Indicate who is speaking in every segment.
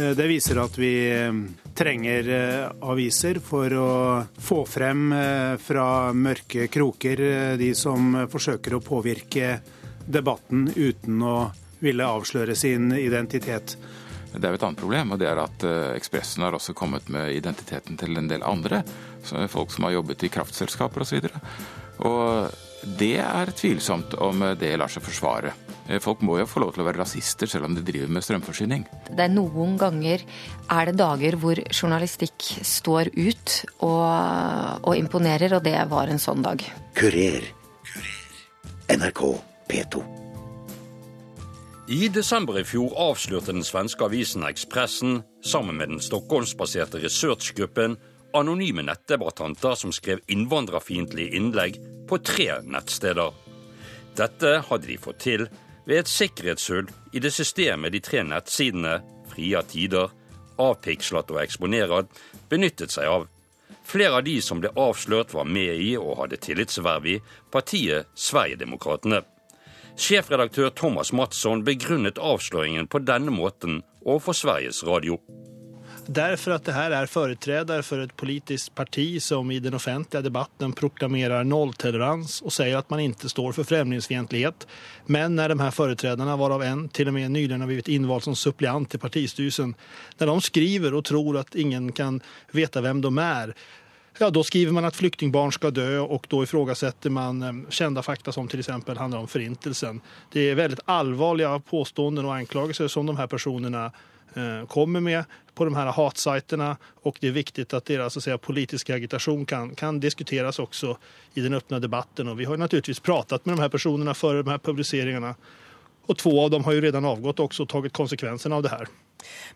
Speaker 1: Eh, det viser at vi eh, trenger eh, aviser for å få frem fra mørke kroker de som forsøker å påvirke debatten uten å ville avsløre sin identitet.
Speaker 2: Det er jo et annet problem, og det er at Ekspressen har også kommet med identiteten til en del andre. Folk som har jobbet i kraftselskaper osv. Og, så og det er tvilsomt om det lar seg forsvare. Eh, folk må jo få lov til å være rasister selv om de driver med strømforsyning.
Speaker 3: Det er Noen ganger er det dager hvor journalistikk står ut og, og imponerer, og det var en sånn dag.
Speaker 4: Kurer. NRK P2.
Speaker 5: I desember i fjor avslørte den svenske avisen Ekspressen, sammen med den stockholmsbaserte researchgruppen, anonyme nettdebattanter som skrev innvandrerfiendtlige innlegg på tre nettsteder. Dette hadde de fått til ved et sikkerhetshull i det systemet de tre nettsidene Fria Tider, Avpikslat og Eksponerad benyttet seg av. Flere av de som ble avslørt, var med i og hadde tillitsverv i partiet Sverigedemokraterna. Sjefredaktør Thomas Matsson begrunnet avsløringen på denne måten overfor Sveriges Radio.
Speaker 1: Därför att det här är företrädare för ett politiskt parti som i den offentliga debatten proklamerar nolltolerans och säger att man inte står för främlingsfientlighet. Men när de här företrädarna, varav en till och med nyligen har blivit invald som suppleant til partistyrelsen, när de skriver och tror att ingen kan veta vem de är, Ja, då skriver man att flyktingbarn ska dö och då ifrågasätter man eh, kända fakta som till exempel handlar om förintelsen. Det är väldigt allvarliga påståenden och anklagelser som de här personerna Eh, kommer med på de här hatsajterna och det är viktigt att deras så att säga, agitation kan, kan diskuteras också i den öppna debatten. Och vi har naturligtvis pratat med de här personerna före de här publiceringarna och två av dem har ju redan avgått också och tagit av det här.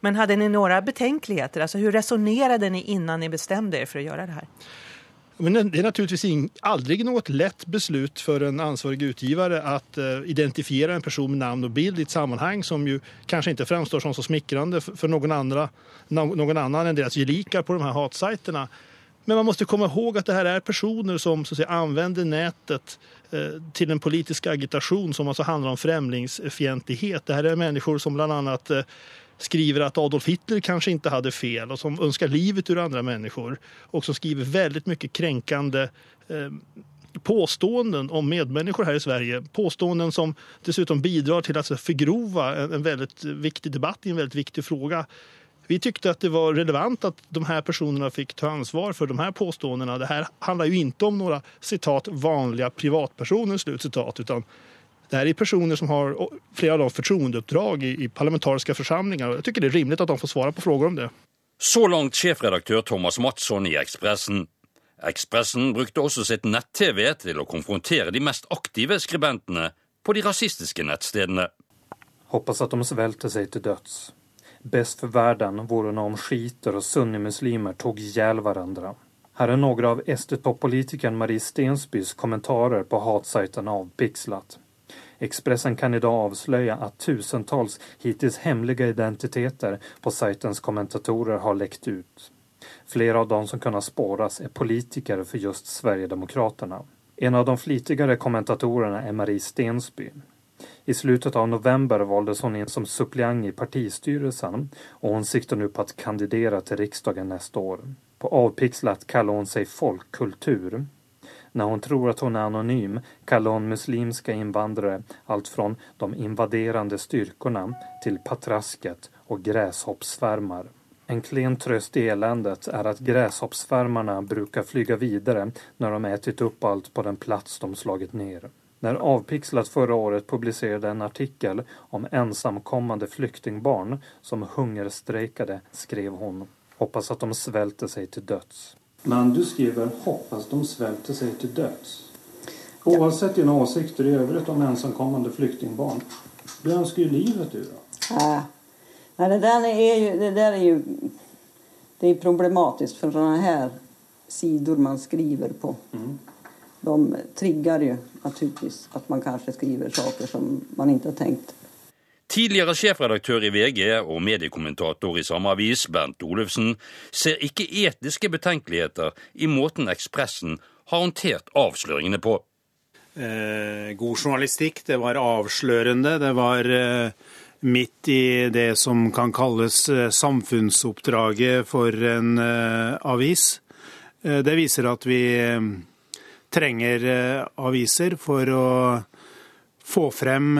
Speaker 6: Men hade ni några betänkligheter? Alltså hur resonerade ni innan ni bestämde er för att göra det här?
Speaker 1: Men det är naturligtvis aldrig något lätt beslut för en ansvarig utgivare att uh, identifiera en person med namn och bild i ett sammanhang som ju kanske inte framstår som så smickrande for någon, andra, någon annan än deras gelikar på de här hatsajterna. Men man måste komma ihåg att det här är personer som så att uh, till en politisk agitation som alltså handlar om främlingsfientlighet. Det här är människor som bland annat uh, skriver att Adolf Hitler kanske inte hade fel och som önskar livet ur andra människor och som skriver väldigt mycket kränkande eh, påståenden om medmänniskor här i Sverige. Påståenden som dessutom bidrar till att förgrova en, en viktig debatt i en väldigt viktig fråga. Vi tyckte att det var relevant att de här personerna fick ta ansvar för de här påståendena. Det här handlar ju inte om några citat vanliga privatpersoner, slutcitat, utan det här är personer som har flera av dem förtroendeuppdrag i, i parlamentariska församlingar. Jag tycker det är rimligt att de får svara på frågor om det.
Speaker 5: Så langt sjefredaktør Thomas Mattsson i Ekspressen. Ekspressen brukte også sitt nett-TV til å konfrontere de mest aktive skribentene på de rasistiske nettstedene.
Speaker 7: Håper at de svelter seg til døds. Bäst for verden vore om skiter og sunnimuslimer tog ihjäl hverandre. Her er noen av SD-toppolitikeren Marie Stensbys kommentarer på hatsajten Avpixlat. Expressen kan idag avslöja att tusentals hittills hemliga identiteter på sajtens kommentatorer har läckt ut. Flera av de som kunnat spåras är politiker för just Sverigedemokraterna. En av de flitigare kommentatorerna är Marie Stensby. I slutet av november valdes hon in som suppleant i partistyrelsen och hon siktar nu på att kandidera till riksdagen nästa år. På avpixlat kallar hon sig folkkultur när hon tror att hon är anonym kallar hon muslimska invandrare allt från de invaderande styrkorna till patrasket och gräshoppsvärmar. En klen tröst i eländet är att gräshoppsvärmarna brukar flyga vidare när de ätit upp allt på den plats de slagit ner. När Avpixlat förra året publicerade en artikel om ensamkommande flyktingbarn som hungerstrejkade skrev hon Hoppas att de svälter sig till döds. Men du skriver hoppas de svälter sig till döds. Oavsett dina åsikter i övrigt om ensamkommande flyktingbarn. Du önskar ju livet du då.
Speaker 8: Ja. Nej, det där är ju, det där är ju det är problematiskt för sådana här sidor man skriver på. Mm. De trigger jo naturligvis at man kanskje skriver saker som man ikke har tenkt.
Speaker 5: Tidligere sjefredaktør i VG og mediekommentator i samme avis, Bernt Olufsen, ser ikke etiske betenkeligheter i måten Ekspressen har håndtert avsløringene på.
Speaker 1: Eh, god journalistikk, det var avslørende, det var eh,
Speaker 9: midt i det som kan kalles samfunnsoppdraget for en avis. Det viser at vi trenger aviser for å få frem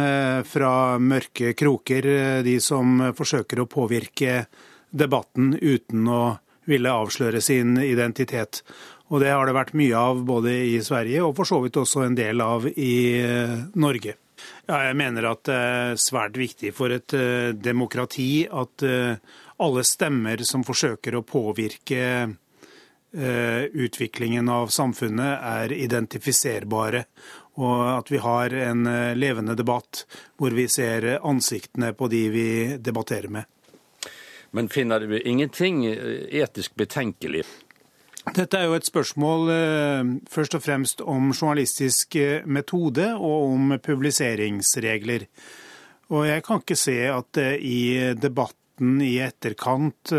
Speaker 9: fra mørke kroker de som forsøker å påvirke debatten uten å ville avsløre sin identitet. Og det har det vært mye av både i Sverige og for så vidt også en del av i eh, Norge. Ja, jeg mener at det er svært viktig for et demokrati at alle stemmer som forsøker å påvirke utviklingen av samfunnet, er identifiserbare. Og at vi har en levende debatt hvor vi ser ansiktene på de vi debatterer med.
Speaker 5: Men finner du ingenting eh, etisk betenkelig?
Speaker 9: Dette er jo et spørsmål eh, først og fremst om journalistisk eh, metode og om publiseringsregler. Og jeg kan ikke se at det i debatten i etterkant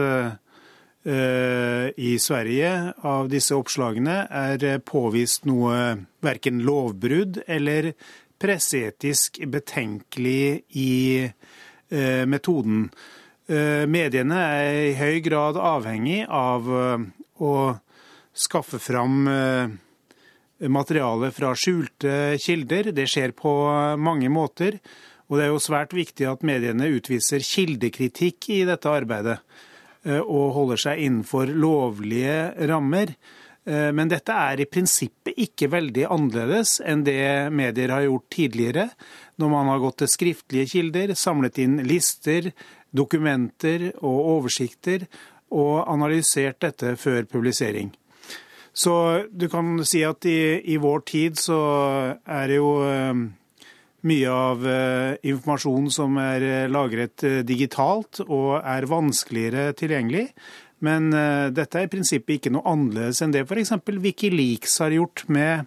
Speaker 9: i Sverige av disse oppslagene er påvist noe verken lovbrudd eller presseetisk betenkelig i metoden. Eh, mediene er i høy grad avhengig av eh, å skaffe fram eh, materiale fra skjulte kilder. Det skjer på mange måter. Og det er jo svært viktig at mediene utviser kildekritikk i dette arbeidet. Og holder seg innenfor lovlige rammer. Men dette er i prinsippet ikke veldig annerledes enn det medier har gjort tidligere, når man har gått til skriftlige kilder, samlet inn lister, dokumenter og oversikter og analysert dette før publisering. Så du kan si at i, i vår tid så er det jo uh, mye av uh, informasjon som er uh, lagret digitalt og er vanskeligere tilgjengelig. Men dette er i prinsippet ikke noe annerledes enn det f.eks. Wikileaks har gjort med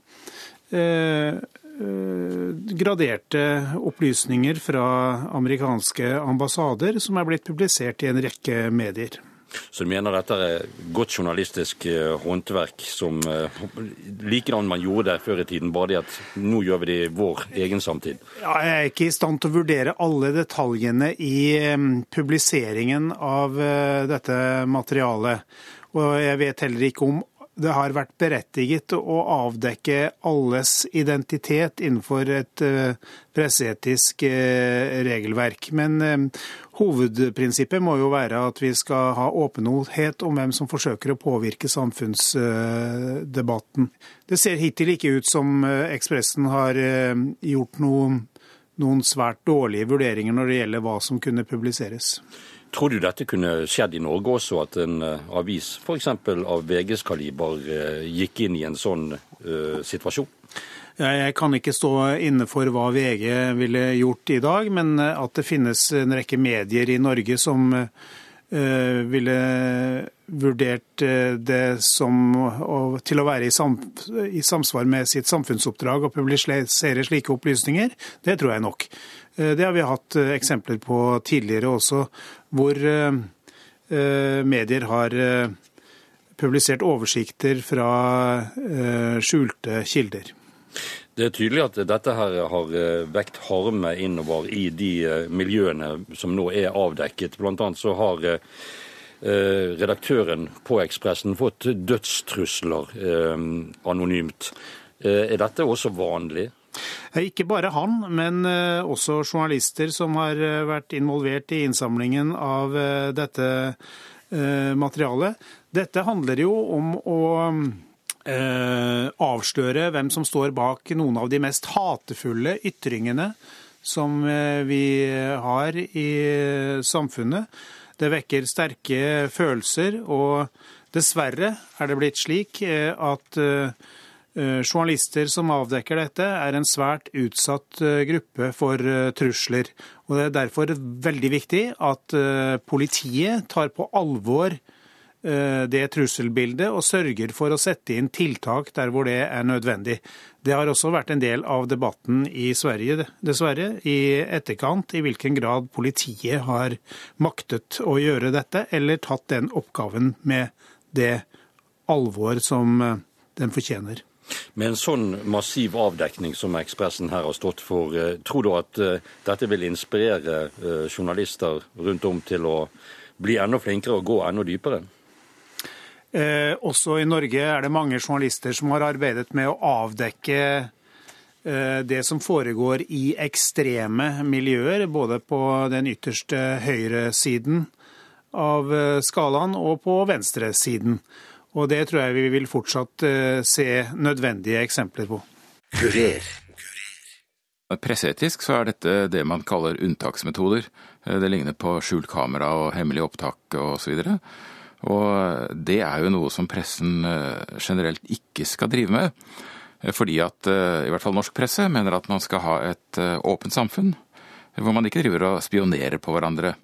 Speaker 9: Eh, graderte opplysninger fra amerikanske ambassader som er blitt publisert i en rekke medier.
Speaker 5: Så du mener dette er godt journalistisk eh, håndverk, som eh, likedan man gjorde det før i tiden, bare det at nå gjør vi det i vår egen samtid?
Speaker 9: Ja, jeg er ikke i stand til å vurdere alle detaljene i publiseringen av dette materialet. Og jeg vet heller ikke om det har vært berettiget å avdekke alles identitet innenfor et eh, presseetisk eh, regelverk. Men eh, hovedprinsippet må jo være at vi skal ha åpenhet om hvem som forsøker å påvirke samfunnsdebatten. Det ser hittil ikke ut som Ekspressen har gjort noen, noen svært dårlige vurderinger når det gjelder hva som kunne publiseres.
Speaker 5: Tror du dette kunne skjedd i Norge også, at en uh, avis f.eks. av VGs kaliber uh, gikk inn i en sånn uh, situasjon?
Speaker 9: Jeg kan ikke stå inne for hva VG ville gjort i dag, men at det finnes en rekke medier i Norge som ville vurdert det som til å være i, sam, i samsvar med sitt samfunnsoppdrag å publisere slike opplysninger, det tror jeg nok. Det har vi hatt eksempler på tidligere også, hvor eh, eh, medier har eh, publisert oversikter fra skjulte kilder.
Speaker 5: Det er tydelig at dette her har vekt harme innover i de miljøene som nå er avdekket. Blant annet så har redaktøren på Ekspressen fått dødstrusler anonymt. Er dette også vanlig?
Speaker 9: Eh, ikke bare han, men eh, også journalister som har eh, vært involvert i innsamlingen av dette materialet. Dette handler jo om å avsløre hvem som står bak noen av de mest hatefulle ytringene som vi har i samfunnet. Det vekker sterke følelser, og dessverre er det blitt slik at Eh, journalister som avdekker dette, er en svært utsatt eh, gruppe for eh, trusler. Og Det er derfor veldig viktig at politiet tar på alvor det trusselbildet og sørger for å sette inn tiltak der hvor det er nødvendig. Det har også vært en del av debatten i Sverige, dessverre, i etterkant, i hvilken grad politiet har maktet å gjøre dette, eller tatt den oppgaven med det alvor som den fortjener.
Speaker 5: Med en sånn massiv avdekning som Ekspressen her har stått for, eh, tror du at eh, dette vil inspirere eh, journalister rundt om til å bli enda flinkere og gå enda dypere?
Speaker 9: Eh, også i Norge er det mange journalister som har arbeidet med å avdekke eh, det som foregår i ekstreme miljøer, både på den ytterste høyresiden av skalaen og på venstresiden. Og det tror jeg vi vil fortsatt eh, se nødvendige eksempler på. Kurer.
Speaker 2: Presseetisk så er dette det man kaller unntaksmetoder. Eh, det ligner på skjult kamera og hemmelig opptak osv. Og, det er jo noe som pressen eh, generelt ikke skal drive med. Fordi at i hvert fall norsk presse mener at man skal ha et åpent samfunn hvor man ikke driver og spionerer på hverandre.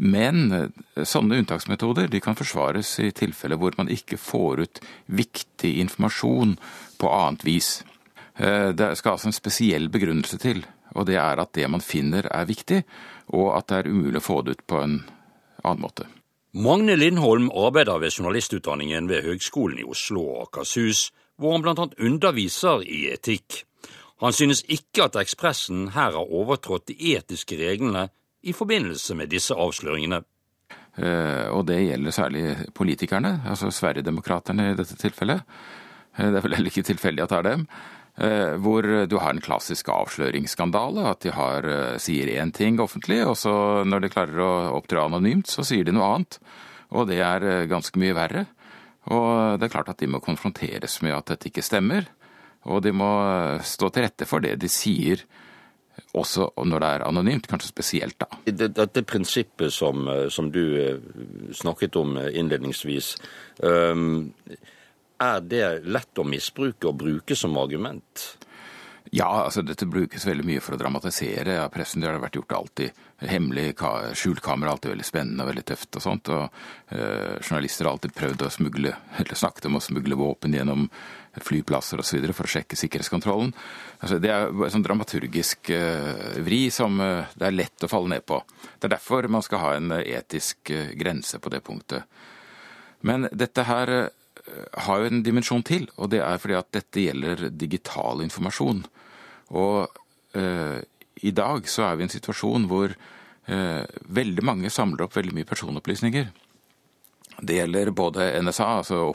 Speaker 2: Men eh, sånne unntaksmetoder de kan forsvares i tilfeller hvor man ikke får ut viktig informasjon på annet vis. Eh, det skal altså en spesiell begrunnelse til, og det er at det man finner er viktig, og at det er umulig å få det ut på en annen måte.
Speaker 5: Magne Lindholm arbeider ved journalistutdanningen ved Høgskolen i Oslo og Akershus, hvor han bl.a. underviser i etikk. Han synes ikke at Ekspressen her har overtrådt de etiske reglene i forbindelse med disse avsløringene.
Speaker 2: Eh, og det gjelder særlig politikerne, altså Sverigedemokraterne i dette tilfellet. Eh, det er vel heller ikke tilfeldig at det er dem. Eh, hvor du har en klassisk avsløringsskandale. At de har, sier én ting offentlig, og så når de klarer å opptre anonymt, så sier de noe annet. Og det er ganske mye verre. Og det er klart at de må konfronteres med at dette ikke stemmer. Og de må stå til rette for det de sier også når det er anonymt, kanskje spesielt da.
Speaker 5: Dette prinsippet som, eh, som du eh, snakket om innledningsvis, innledningsvis, er det lett å misbruke og bruke som argument?
Speaker 2: Ja, altså dette brukes veldig mye for å dramatisere av ja, pressen. Det har vært gjort alltid. Hemmelig skjult kamera er alltid veldig spennende og veldig tøft og sånt. Og eh, journalister har alltid prøvd å smugle, eller snakket om å smugle våpen gjennom flyplasser osv. for å sjekke sikkerhetskontrollen. Altså, det er en sånn dramaturgisk eh, vri som eh, det er lett å falle ned på. Det er derfor man skal ha en etisk eh, grense på det punktet. Men dette her eh, har jo en dimensjon til, og det er fordi at dette gjelder digital informasjon. Og eh, i dag så er vi i en situasjon hvor eh, veldig mange samler opp veldig mye personopplysninger. Det gjelder både NSA, altså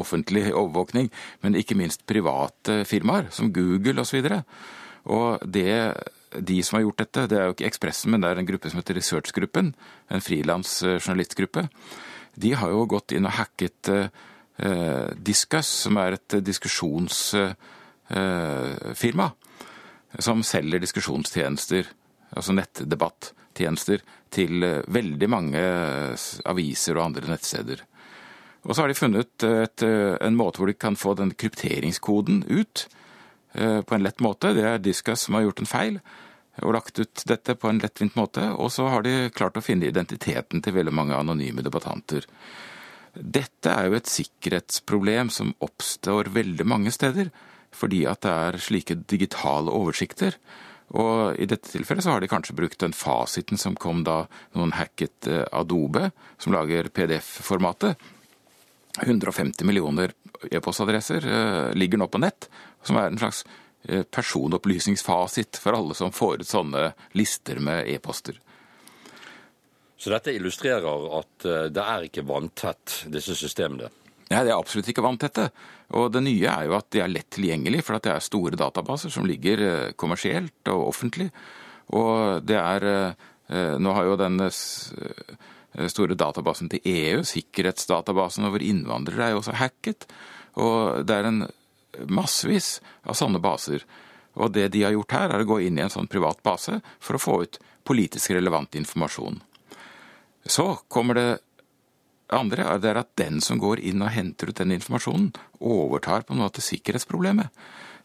Speaker 2: offentlig overvåkning, men ikke minst private firmaer, som Google osv. Og, så og det, de som har gjort dette, det er jo ikke Ekspressen, men det er en gruppe som heter Researchgruppen, en frilans eh, journalistgruppe, de har jo gått inn og hacket eh, Discuss, som er et diskusjonsfirma. Eh, som selger diskusjonstjenester, altså nettdebattjenester, til eh, veldig mange aviser og andre nettsteder. Og så har de funnet et, eh, en måte hvor de kan få den krypteringskoden ut eh, på en lett måte. Det er Discus som har gjort en feil og lagt ut dette på en lettvint måte. Og så har de klart å finne identiteten til veldig mange anonyme debattanter. Dette er jo et sikkerhetsproblem som oppstår veldig mange steder fordi at det er slike digitale oversikter. Og i dette tilfellet så har de kanskje brukt den fasiten som kom da noen hacket eh, Adobe, som lager PDF-formatet. 150 millioner e-postadresser eh, ligger nå på nett, som er en slags eh, personopplysningsfasit for alle som får ut sånne lister med e-poster.
Speaker 5: Så dette illustrerer at det er ikke vanntett, disse systemene?
Speaker 2: Nei, det er absolutt ikke vanntette. Og det nye er jo at de er lett tilgjengelig, for det er store databaser som ligger eh, kommersielt og offentlig. Og det er eh, Nå har jo den eh, store databasen til EU, sikkerhetsdatabasen over innvandrere, er jo også hacket. Og det er en massevis av sånne baser. Og det de har gjort her, er å gå inn i en sånn privat base for å få ut politisk relevant informasjon. Så kommer det andre er at den som går inn og henter ut den informasjonen, overtar på en måte sikkerhetsproblemet.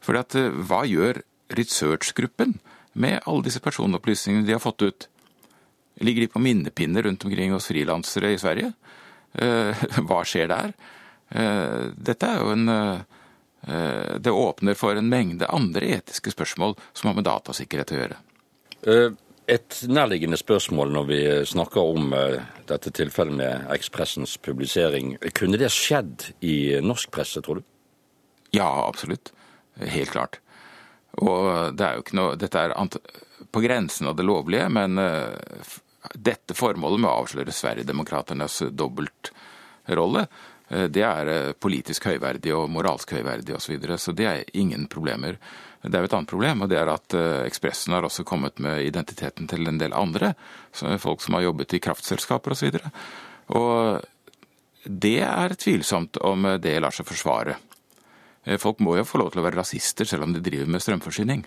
Speaker 2: For eh, hva gjør researchgruppen med alle disse personopplysningene de har fått ut? Ligger de på minnepinner rundt omkring hos frilansere i Sverige? Eh, hva skjer der? Eh, dette er jo en Det åpner for en mengde andre etiske spørsmål som har med datasikkerhet å gjøre.
Speaker 5: Et nærliggende spørsmål når vi snakker om uh, dette tilfellet med Ekspressens publisering. Kunne det skjedd i norsk presse, tror du?
Speaker 2: Ja, absolutt. Helt klart. Og det er jo ikke noe Dette er på grensen av det lovlige, men uh, dette formålet med å avsløre Sverigedemokraternes dobbeltrolle, det er uh, politisk høyverdig og moralsk høyverdig osv. Så, videre, så det er ingen problemer. Det er jo et annet problem, og det er at Ekspressen har også kommet med identiteten til en del andre. Folk som har jobbet i kraftselskaper osv. Og, så og det er tvilsomt om det lar seg forsvare. Eh, folk må jo få lov til å være rasister selv om de driver med strømforsyning.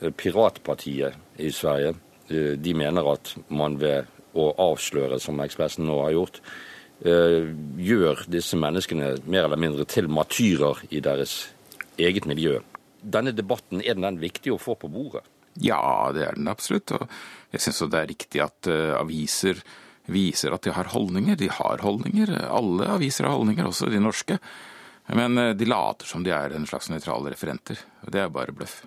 Speaker 5: Eh, Piratpartiet i Sverige eh, de mener at man ved å avsløre, som Ekspressen nå har gjort, gjør disse menneskene mer eller mindre til matyrer i deres eget miljø. Denne debatten, er den viktig å få på bordet?
Speaker 2: Ja, det er den absolutt. Og jeg syns det er riktig at aviser viser at de har holdninger. De har holdninger. Alle aviser har holdninger, også de norske. Men eh, de later som de er en slags nøytrale referenter. og Det er bare bløff.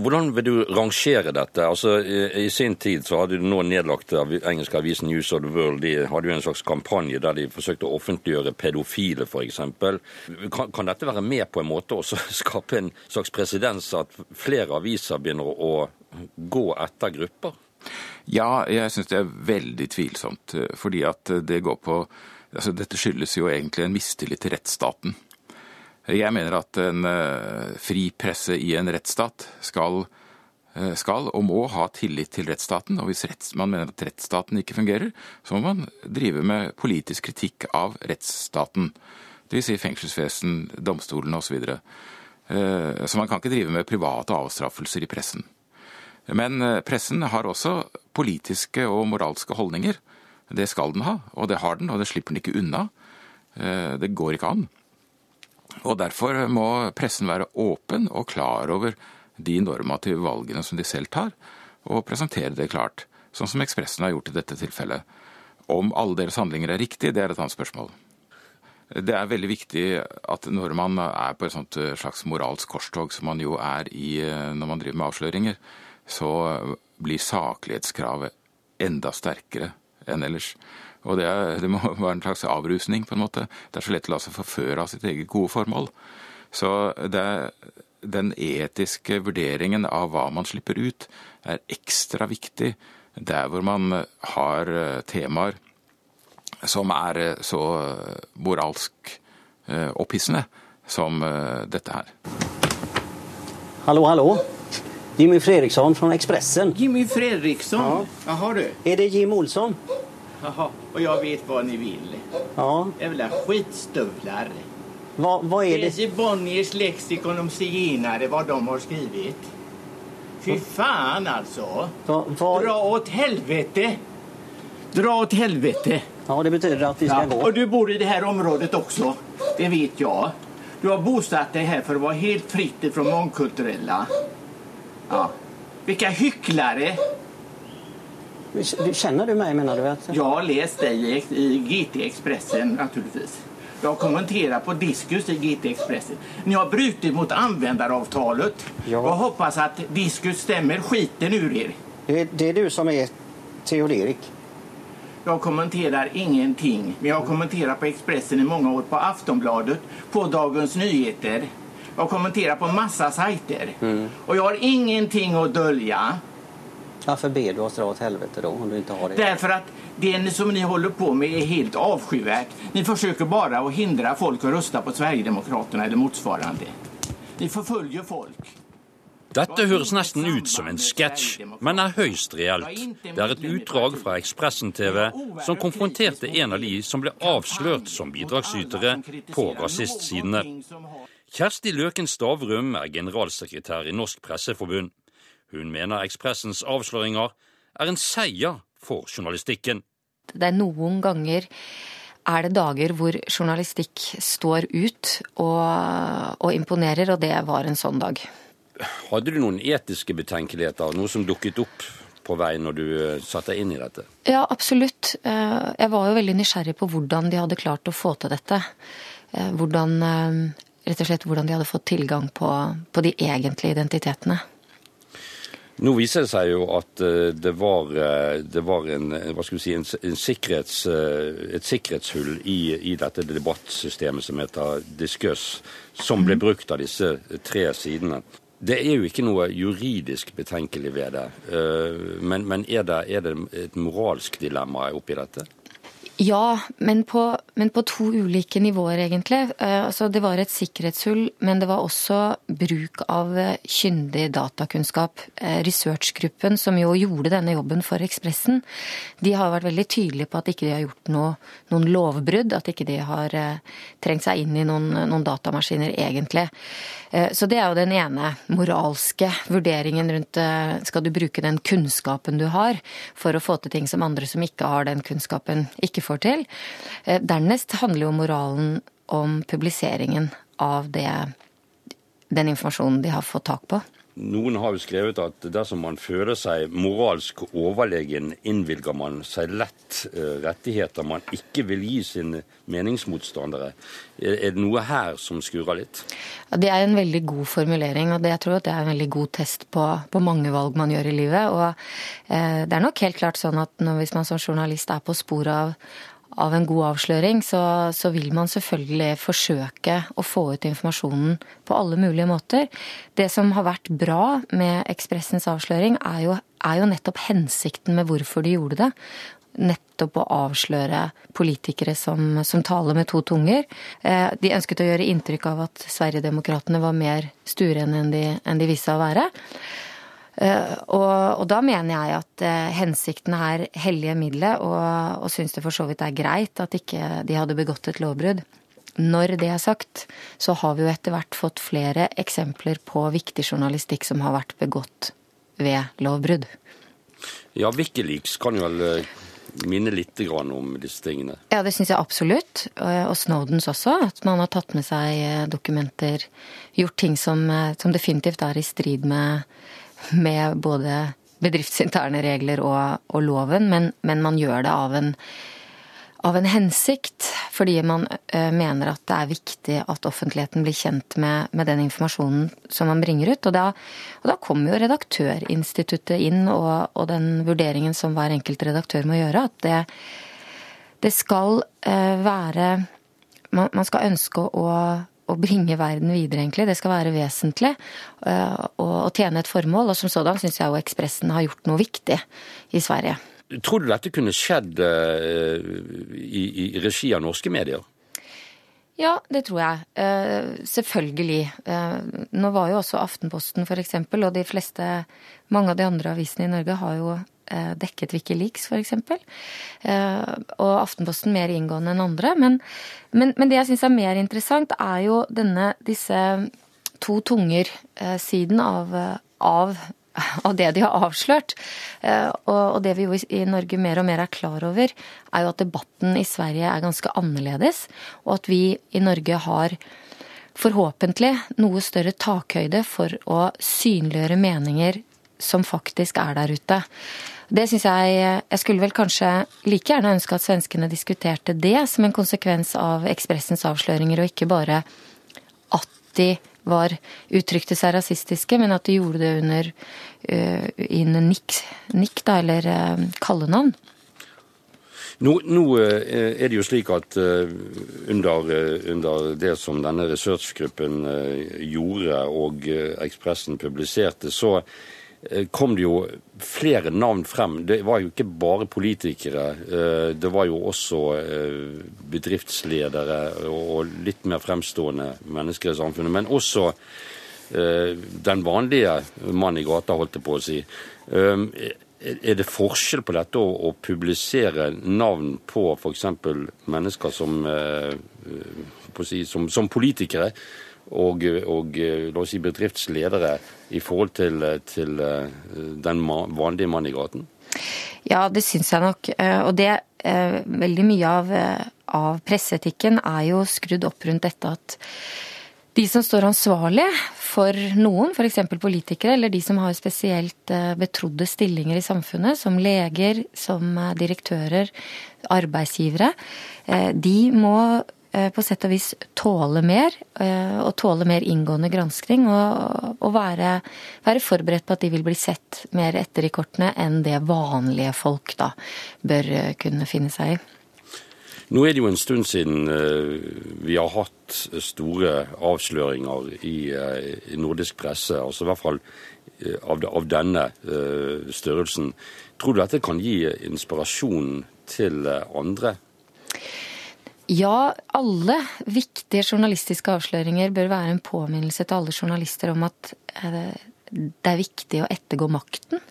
Speaker 5: Hvordan vil du rangere dette? Altså, i, sin tid så hadde du nå nedlagt engelske avisen News of the World de hadde jo en slags kampanje der de forsøkte å offentliggjøre pedofile, f.eks. Kan, kan dette være med på en måte å skape en slags presedens at flere aviser begynner å gå etter grupper?
Speaker 2: Ja, jeg syns det er veldig tvilsomt. Eh, fordi at det går på altså Dette skyldes jo egentlig en mistillit til rettsstaten. Jeg mener at en eh, fri presse i en rettsstat skal, eh, skal og må ha tillit til rettsstaten. Og hvis man mener at rettsstaten ikke fungerer, så må man drive med politisk kritikk av rettsstaten. Dvs. Si fengselsvesen, domstolene osv. Så, videre. Eh, så man kan ikke drive med private avstraffelser i pressen. Men pressen har også politiske og moralske holdninger. Det skal den ha, og det har den, og det slipper den ikke unna. Det går ikke an. Og Derfor må pressen være åpen og klar over de normative valgene som de selv tar, og presentere det klart, sånn som Ekspressen har gjort i dette tilfellet. Om alle deres handlinger er riktige, det er et annet spørsmål. Det er veldig viktig at når man er på et sånt slags moralsk korstog, som man jo er i når man driver med avsløringer, så blir saklighetskravet enda sterkere enn ellers. Og det, er, det, må være en slags avrusning, på en måte. Det er så lett å la seg forføre av sitt eget gode formål. Så det, den etiske vurderingen av hva man slipper ut, er ekstra viktig der hvor man har eh, temaer som er eh, så moralsk eh, opphissende som dette her.
Speaker 10: Hallo, hallo. Jimmy Fredriksson fra Ekspressen.
Speaker 11: Jimmy Fredriksson? Ja. Jaha du.
Speaker 10: Er det Jim Olsson?
Speaker 11: Jaha, och jag vet vad ni vill.
Speaker 10: Ja.
Speaker 11: Jävla skitstövlar.
Speaker 10: Va, vad är
Speaker 11: Läs i Bonniers lexikon om zigenare vad de har skrivit. Fy fan alltså.
Speaker 10: Va, va...
Speaker 11: Dra åt helvete. Dra åt helvete.
Speaker 10: Ja, det betyder att vi ska ja, gå.
Speaker 11: Och du bor i det här området också. Det vet jag. Du har bosatt dig här för att vara helt fritt ifrån mångkulturella. Ja. Vilka hycklare.
Speaker 10: Känner du mig menar du? Att...
Speaker 11: Jag har läst dig i GT Expressen naturligtvis. Jag har kommenterat på Diskus i GT Expressen. Ni har brutit mot användaravtalet. Ja. Jag hoppas att Diskus stämmer skiten ur er.
Speaker 10: Det är du som är Theoderik.
Speaker 11: Jag kommenterar ingenting. Men jag har kommenterat på Expressen i många år, på Aftonbladet, på Dagens Nyheter. Jag har kommenterat på massa sajter. Mm. Och jag har ingenting att dölja.
Speaker 10: Varför ber du oss dra åt helvete då om du inte har det?
Speaker 11: Därför att det som ni håller på med är helt avskyvärt. Ni försöker bara att hindra folk att rösta på Sverigedemokraterna eller motsvarande. Ni förföljer folk.
Speaker 5: Dette høres nesten ut som en sketsj, men er høyst reelt. Det er et utdrag fra Ekspressen TV som konfronterte en av de som ble avslørt som bidragsytere på rasistsidene. Kjersti Løken Stavrum er generalsekretær i Norsk Presseforbund. Hun mener Ekspressens avsløringer er en seier for journalistikken.
Speaker 3: Det er noen ganger er det dager hvor journalistikk står ut og, og imponerer, og det var en sånn dag.
Speaker 5: Hadde du noen etiske betenkeligheter, noe som dukket opp på vei når du eh, satte deg inn i dette?
Speaker 3: Ja, absolutt. Eh, jeg var jo veldig nysgjerrig på hvordan de hadde klart å få til dette. Eh, hvordan, rett og slett hvordan de hadde fått tilgang på, på de egentlige identitetene.
Speaker 5: Nå viser det seg jo at eh, det var, eh, det var en, si, en, en sikkerhets, eh, et sikkerhetshull i, i, dette debattsystemet som heter Discuss, som ble brukt av disse tre sidene. Det er jo ikke noe juridisk betenkelig ved det, men, men er, det, er det et moralsk dilemma oppi dette?
Speaker 3: Ja, men på, men på, to ulike nivåer, egentlig. Eh, altså, det var et sikkerhetshull, men det var også bruk av eh, kyndig datakunnskap. Eh, researchgruppen som jo gjorde denne jobben for Ekspressen, de har vært veldig tydelige på at ikke de har gjort noe, noen lovbrudd. At ikke de har trengt seg inn i noen, noen datamaskiner, egentlig. Så det er jo den ene moralske vurderingen rundt skal du bruke den kunnskapen du har for å få til ting som andre som ikke har den kunnskapen, ikke får til. Eh, dernest handler jo moralen om publiseringen av det, den informasjonen de har fått tak på.
Speaker 5: Noen har jo skrevet at dersom man føler seg moralsk overlegen, innvilger man seg lett eh, rettigheter man ikke vil gi sine meningsmotstandere. Er det noe her som skurrer litt?
Speaker 3: Ja, det er en veldig god formulering, og det, jeg tror at det er en veldig god test på, på mange valg man gjør i livet. Og eh, det er nok helt klart sånn at når, hvis man som journalist er på sporet av av en god avsløring, så, så, vil man selvfølgelig forsøke å få ut informasjonen på alle mulige måter. Det som har vært bra med Ekspressens avsløring, er jo, er jo nettopp hensikten med hvorfor de gjorde det nettopp å avsløre politikere som, som, taler med to tunger. Eh, de ønsket å gjøre inntrykk av at Sverigedemokraterna var mer stuerene enn de, enn de viste å være. Eh, og, og, da mener jeg at eh, hensikten er hellige middelet, og, og syns det for så vidt er greit at ikke de hadde begått et lovbrudd. Når det er sagt, så har vi jo etter hvert fått flere eksempler på viktig journalistikk som har vært begått ved lovbrudd.
Speaker 5: Ja, Wikileaks kan jo vel eh, minne litt om disse tingene?
Speaker 3: Ja, det syns jeg absolutt. Og Snowdens også. At man har tatt med seg dokumenter, gjort ting som, som definitivt er i strid med med både bedriftsinterne regler og, og loven, men, men, man gjør det av en, av en hensikt. Fordi man uh, mener at det er viktig at offentligheten blir kjent med, med den informasjonen som man bringer ut. Og da, og da kommer jo Redaktørinstituttet inn, og, og, den vurderingen som hver enkelt redaktør må gjøre. At det, det skal uh, være man, man skal ønske å å bringe verden videre, egentlig. Det skal være vesentlig eh, og tjene et formål. Og som sådan syns jeg jo Ekspressen har gjort noe viktig i Sverige.
Speaker 5: Tror du dette kunne skjedd eh, i, i regi av norske medier?
Speaker 3: Ja, det tror jeg. Eh, selvfølgelig. Nå var jo også Aftenposten f.eks. og de fleste, mange av de andre avisene i Norge har jo dekket Wikileaks, f.eks. Eh, og Aftenposten mer inngående enn andre. Men, men, men det jeg syns er mer interessant, er jo denne, disse to tunger-siden eh, av, av, av, det de har avslørt. Og, det vi jo i Norge mer og mer er klar over, er jo at debatten i Sverige er ganske annerledes. Og at vi i Norge har forhåpentlig noe større takhøyde for å synliggjøre meninger som faktisk er der ute. Det syns jeg Jeg skulle vel kanskje like gjerne ønske at svenskene diskuterte det som en konsekvens av Ekspressens avsløringer, og ikke bare at de var uttrykte seg rasistiske, men at de gjorde det under, uh, nikk, nikk da, eller uh, kallenavn.
Speaker 5: Nå, nå, uh, er det jo slik at under, under, det som denne researchgruppen gjorde og Ekspressen publiserte, så Eh, kom det jo flere navn frem. Det var jo ikke bare politikere. Eh, det var jo også eh, bedriftsledere og litt mer fremstående mennesker i samfunnet. Men også den vanlige mann i gata, holdt jeg på å si. Er det forskjell på dette å, publisere navn på f.eks. mennesker som, som, som politikere? Og, og la oss si bedriftsledere i forhold til, til eh, den vanlige mann i gaten?
Speaker 3: Ja, det syns jeg nok. Eh, og det eh, Veldig mye av, av presseetikken er jo skrudd opp rundt dette at de som står ansvarlig for noen, f.eks. politikere, eller de som har spesielt betrodde stillinger i samfunnet, som leger, som direktører, arbeidsgivere, de må eh, på sett og vis tåle mer, eh, og tåle mer inngående granskning. Og, og være, være, forberedt på at de vil bli sett mer etter i kortene enn det vanlige folk da bør kunne finne seg i.
Speaker 5: Nå er det jo en stund siden vi har hatt store avsløringer i, nordisk presse, altså i hvert fall av denne størrelsen. Tror du dette kan gi inspirasjon til andre?
Speaker 3: Ja, alle viktige journalistiske avsløringer bør være en påminnelse til alle journalister om at eh, det er viktig å ettergå makten.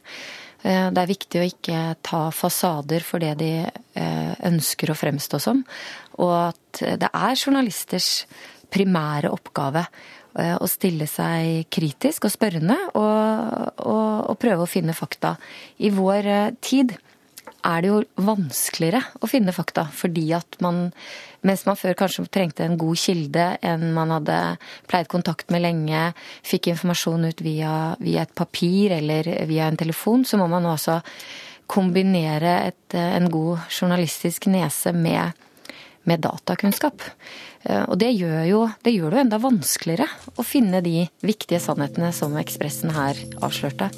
Speaker 3: Eh, det er viktig å ikke ta fasader for det de eh, ønsker å fremstå som. Og at det er journalisters primære oppgave å stille seg kritisk og spørrende og, og, og prøve å finne fakta. I vår tid er det jo vanskeligere å finne fakta, fordi at man mens man før kanskje trengte en god kilde, en man hadde pleid kontakt med lenge, fikk informasjon ut via, via et papir eller via en telefon, så må man nå også kombinere et, en god journalistisk nese med, med datakunnskap. Eh, og det gjør, jo, det gjør det jo enda vanskeligere å finne de viktige sannhetene som Ekspressen her avslørte.